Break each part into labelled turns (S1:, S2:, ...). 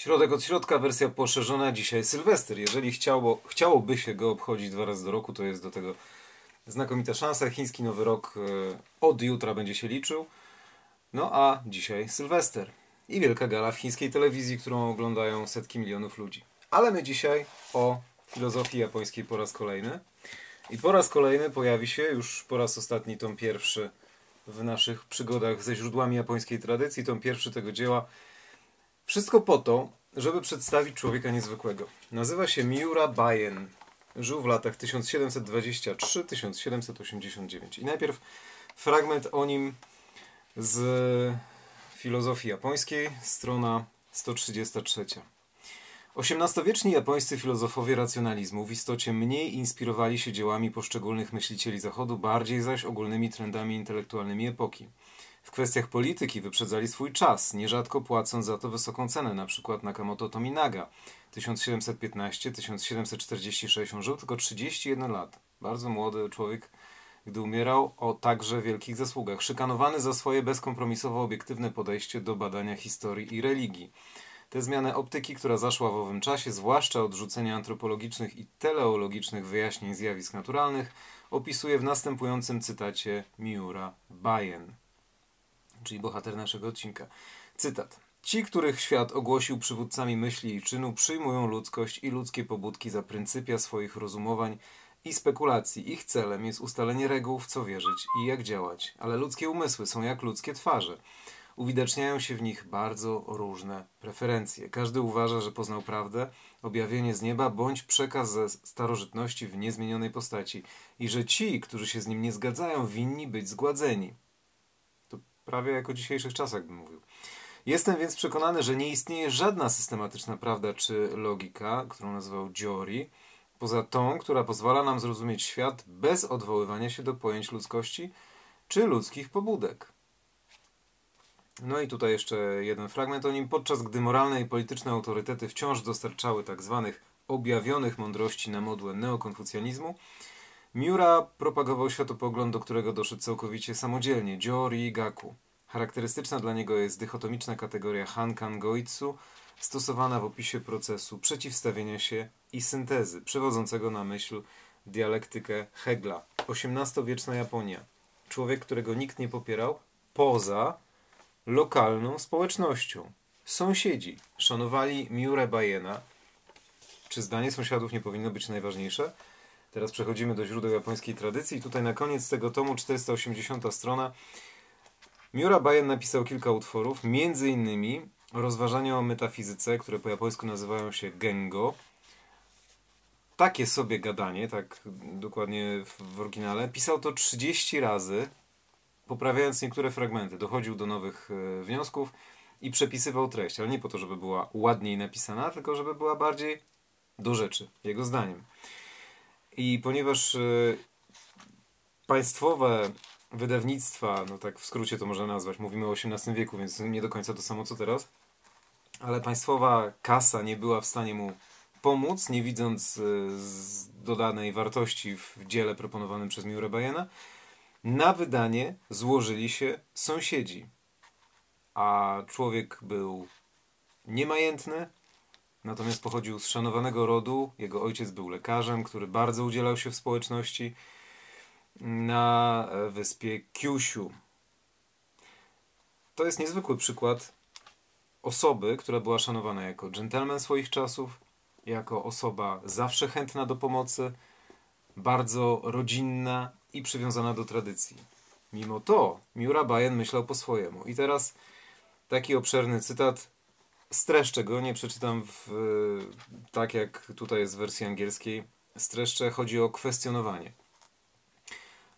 S1: Środek od środka, wersja poszerzona, dzisiaj Sylwester. Jeżeli chciało, chciałoby się go obchodzić dwa razy do roku, to jest do tego znakomita szansa. Chiński Nowy Rok e, od jutra będzie się liczył. No a dzisiaj Sylwester i wielka gala w chińskiej telewizji, którą oglądają setki milionów ludzi. Ale my dzisiaj o filozofii japońskiej po raz kolejny. I po raz kolejny pojawi się, już po raz ostatni tom pierwszy w naszych przygodach ze źródłami japońskiej tradycji, tom pierwszy tego dzieła. Wszystko po to, żeby przedstawić człowieka niezwykłego. Nazywa się Miura Bayen. Żył w latach 1723-1789. I najpierw fragment o nim z filozofii japońskiej, strona 133. XVIII-wieczni japońscy filozofowie racjonalizmu w istocie mniej inspirowali się dziełami poszczególnych myślicieli Zachodu, bardziej zaś ogólnymi trendami intelektualnymi epoki. W kwestiach polityki wyprzedzali swój czas, nierzadko płacąc za to wysoką cenę, np. Nakamoto Tominaga 1715-1746. On żył tylko 31 lat. Bardzo młody człowiek, gdy umierał o także wielkich zasługach. Szykanowany za swoje bezkompromisowo obiektywne podejście do badania historii i religii. Tę zmianę optyki, która zaszła w owym czasie, zwłaszcza odrzucenia antropologicznych i teleologicznych wyjaśnień zjawisk naturalnych, opisuje w następującym cytacie Miura Bayen, czyli bohater naszego odcinka. Cytat. Ci, których świat ogłosił przywódcami myśli i czynu, przyjmują ludzkość i ludzkie pobudki za pryncypia swoich rozumowań i spekulacji. Ich celem jest ustalenie reguł, w co wierzyć i jak działać, ale ludzkie umysły są jak ludzkie twarze uwidaczniają się w nich bardzo różne preferencje. Każdy uważa, że poznał prawdę, objawienie z nieba bądź przekaz ze starożytności w niezmienionej postaci i że ci, którzy się z nim nie zgadzają, winni być zgładzeni. Prawie jak o dzisiejszych czasach bym mówił. Jestem więc przekonany, że nie istnieje żadna systematyczna prawda czy logika, którą nazywał Giori, poza tą, która pozwala nam zrozumieć świat bez odwoływania się do pojęć ludzkości czy ludzkich pobudek. No i tutaj jeszcze jeden fragment o nim. Podczas gdy moralne i polityczne autorytety wciąż dostarczały tak zwanych objawionych mądrości na modłę neokonfucjanizmu, Miura propagował światopogląd, do którego doszedł całkowicie samodzielnie, Jori Gaku. Charakterystyczna dla niego jest dychotomiczna kategoria Hankan Goitsu, stosowana w opisie procesu przeciwstawienia się i syntezy, przewodzącego na myśl dialektykę Hegla. XVIII-wieczna Japonia. Człowiek, którego nikt nie popierał, poza lokalną społecznością. Sąsiedzi szanowali Miurę Bajena. Czy zdanie sąsiadów nie powinno być najważniejsze? Teraz przechodzimy do źródeł japońskiej tradycji. I tutaj na koniec tego tomu, 480 strona, Miura Bajen napisał kilka utworów, między innymi rozważania o metafizyce, które po japońsku nazywają się Gengo. Takie sobie gadanie, tak dokładnie w oryginale. Pisał to 30 razy, poprawiając niektóre fragmenty, dochodził do nowych e, wniosków i przepisywał treść, ale nie po to, żeby była ładniej napisana, tylko żeby była bardziej do rzeczy, jego zdaniem. I ponieważ e, państwowe wydawnictwa, no tak w skrócie to można nazwać, mówimy o XVIII wieku, więc nie do końca to samo co teraz, ale państwowa kasa nie była w stanie mu pomóc, nie widząc e, dodanej wartości w dziele proponowanym przez Miura Bajena, na wydanie złożyli się sąsiedzi, a człowiek był niemajętny, natomiast pochodził z szanowanego rodu. Jego ojciec był lekarzem, który bardzo udzielał się w społeczności na wyspie Kyushu. To jest niezwykły przykład osoby, która była szanowana jako dżentelmen swoich czasów, jako osoba zawsze chętna do pomocy, bardzo rodzinna i przywiązana do tradycji. Mimo to Miura Bayen myślał po swojemu. I teraz taki obszerny cytat. Streszczę go, nie przeczytam w, tak jak tutaj jest w wersji angielskiej. Streszczę, chodzi o kwestionowanie.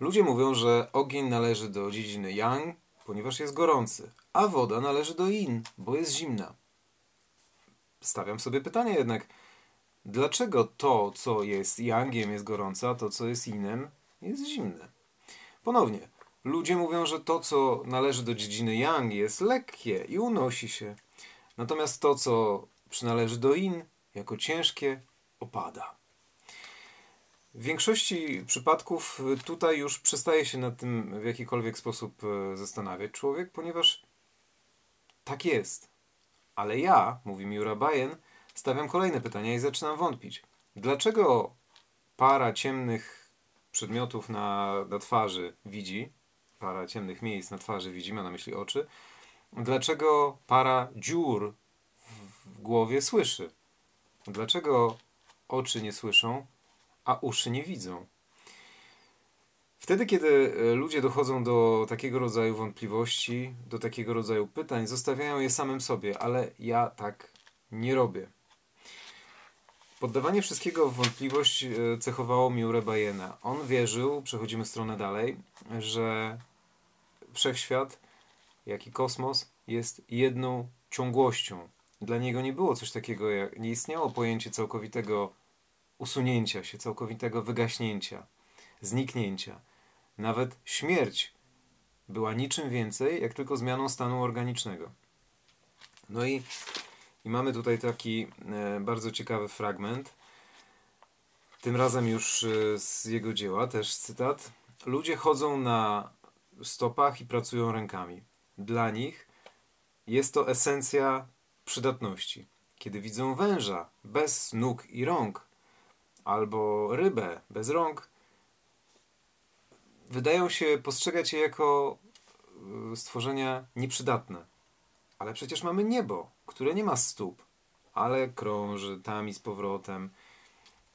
S1: Ludzie mówią, że ogień należy do dziedziny yang, ponieważ jest gorący, a woda należy do yin, bo jest zimna. Stawiam sobie pytanie jednak, dlaczego to, co jest yangiem, jest gorące, a to, co jest yinem, jest zimne. Ponownie, ludzie mówią, że to, co należy do dziedziny yang, jest lekkie i unosi się. Natomiast to, co przynależy do in, jako ciężkie, opada. W większości przypadków tutaj już przestaje się nad tym w jakikolwiek sposób e, zastanawiać człowiek, ponieważ tak jest. Ale ja, mówi Miura Bajen, stawiam kolejne pytania i zaczynam wątpić. Dlaczego para ciemnych przedmiotów na, na twarzy widzi, para ciemnych miejsc na twarzy widzi, ma na myśli oczy, dlaczego para dziur w, głowie słyszy? Dlaczego oczy nie słyszą, a uszy nie widzą? Wtedy, kiedy e, ludzie dochodzą do takiego rodzaju wątpliwości, do takiego rodzaju pytań, zostawiają je samym sobie, ale ja tak nie robię. Poddawanie wszystkiego w wątpliwość e, cechowało Miurę Bajena. On wierzył, przechodzimy stronę dalej, że wszechświat, jak i kosmos, jest jedną ciągłością. Dla niego nie było coś takiego, jak, nie istniało pojęcie całkowitego usunięcia się, całkowitego wygaśnięcia, zniknięcia. Nawet śmierć była niczym więcej, jak tylko zmianą stanu organicznego. No i, i mamy tutaj taki e, bardzo ciekawy fragment. Tym razem już e, z jego dzieła, też cytat. Ludzie chodzą na stopach i pracują rękami. Dla nich jest to esencja przydatności. Kiedy widzą węża bez nóg i rąk, albo rybę bez rąk, wydają się postrzegać je jako y, stworzenia nieprzydatne. Ale przecież mamy niebo, które nie ma stóp, ale krąży tam i z powrotem,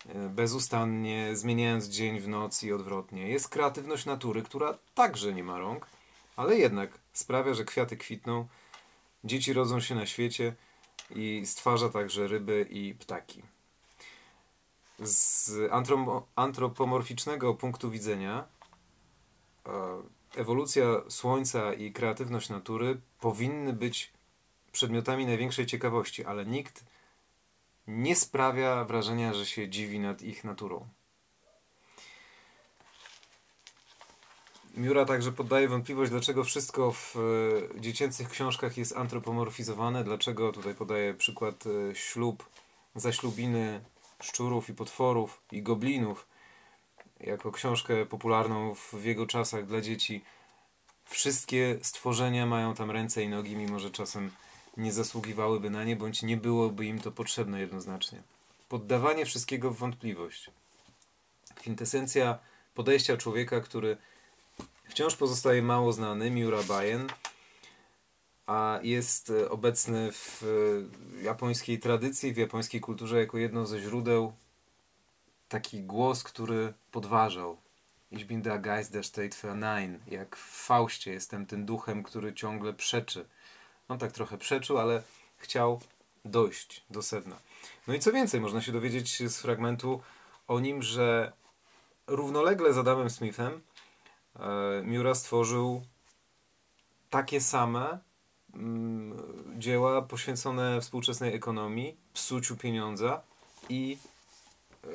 S1: y, bezustannie zmieniając dzień w noc i odwrotnie. Jest kreatywność natury, która także nie ma rąk, ale jednak sprawia, że kwiaty kwitną, dzieci rodzą się na świecie i stwarza także ryby i ptaki. Z antropomorficznego punktu widzenia E, ewolucja Słońca i kreatywność natury powinny być przedmiotami największej ciekawości, ale nikt nie sprawia wrażenia, że się dziwi nad ich naturą. Miura także poddaje wątpliwość, dlaczego wszystko w e, dziecięcych książkach jest antropomorfizowane, dlaczego tutaj podaje przykład e, ślub, zaślubiny szczurów i potworów i goblinów, jako książkę popularną w jego czasach dla dzieci. Wszystkie stworzenia mają tam ręce i nogi, mimo że czasem nie zasługiwałyby na nie, bądź nie byłoby im to potrzebne jednoznacznie. Poddawanie wszystkiego w wątpliwość. Kwintesencja podejścia człowieka, który wciąż pozostaje mało znany, Miura Bayen, a jest obecny w japońskiej tradycji, w japońskiej kulturze jako jedno ze źródeł taki głos, który podważał. Ich bin der Geist, der steht für Nein. Jak w Faustie jestem tym duchem, który ciągle przeczy. On tak trochę przeczył, ale chciał dojść do sedna. No i co więcej, można się dowiedzieć z fragmentu o nim, że równolegle z Adamem Smithem e, Miura stworzył takie same mm, dzieła poświęcone współczesnej ekonomii, psuciu pieniądza i e,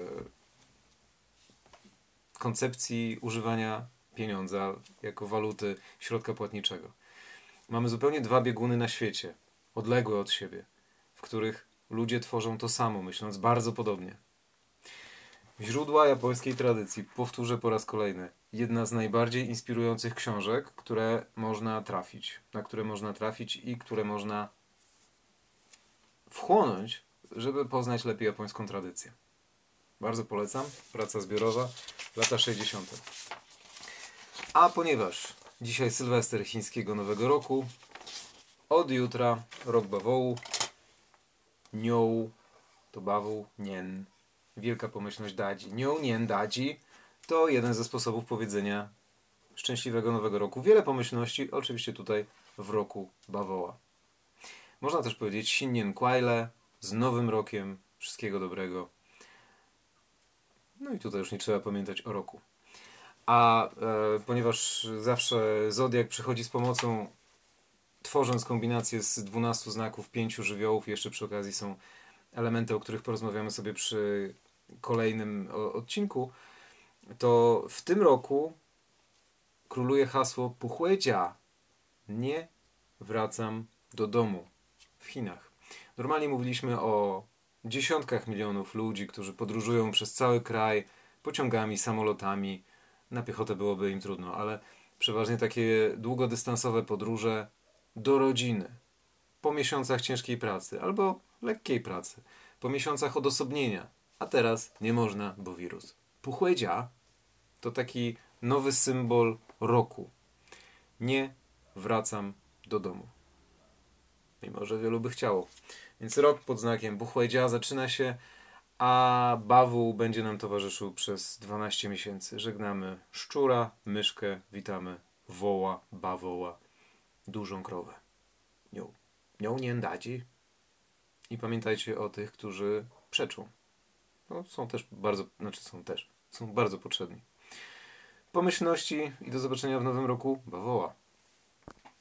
S1: koncepcji używania pieniądza jako waluty środka płatniczego. Mamy zupełnie dwa bieguny na świecie, odległe od siebie, w których ludzie tworzą to samo, myśląc bardzo podobnie. Źródła japońskiej tradycji, powtórzę po raz kolejny, jedna z najbardziej inspirujących książek, które można trafić, na które można trafić i które można wchłonąć, żeby poznać lepiej japońską tradycję. Bardzo polecam. Praca zbiorowa, lata 60. A ponieważ dzisiaj Sylwester chińskiego Nowego Roku, od jutra rok bawołu, nioł, to bawoł, nien, wielka pomyślność dadzi. Nioł, nien, dadzi to jeden ze sposobów powiedzenia szczęśliwego Nowego Roku. Wiele pomyślności, oczywiście tutaj w roku bawoła. Można też powiedzieć Sinien Kwajle, z Nowym Rokiem, wszystkiego dobrego. No i tutaj już nie trzeba pamiętać o roku. A e, ponieważ zawsze Zodiak przychodzi z pomocą, tworząc kombinację z 12 znaków, pięciu żywiołów, jeszcze przy okazji są elementy, o których porozmawiamy sobie przy kolejnym odcinku, to w tym roku króluje hasło Puchłedzia. Nie wracam do domu w Chinach. Normalnie mówiliśmy o dziesiątkach milionów ludzi, którzy podróżują przez cały kraj pociągami, samolotami. Na piechotę byłoby im trudno, ale przeważnie takie długodystansowe podróże do rodziny. po miesiącach ciężkiej pracy albo lekkiej pracy, po miesiącach odosobnienia, a teraz nie można, bo wirus. Puchłedzia to taki nowy symbol roku. Nie wracam do domu. Mimo, że wielu by chciało. Więc rok pod znakiem Buchłedzia zaczyna się, a Bawu będzie nam towarzyszył przez 12 miesięcy. Żegnamy szczura, myszkę, witamy woła, bawoła, dużą krowę. Nią, nią nie daci. I pamiętajcie o tych, którzy przeczą. No, są też bardzo, znaczy są też, są bardzo potrzebni. Pomyślności i do zobaczenia w nowym roku. Bawoła.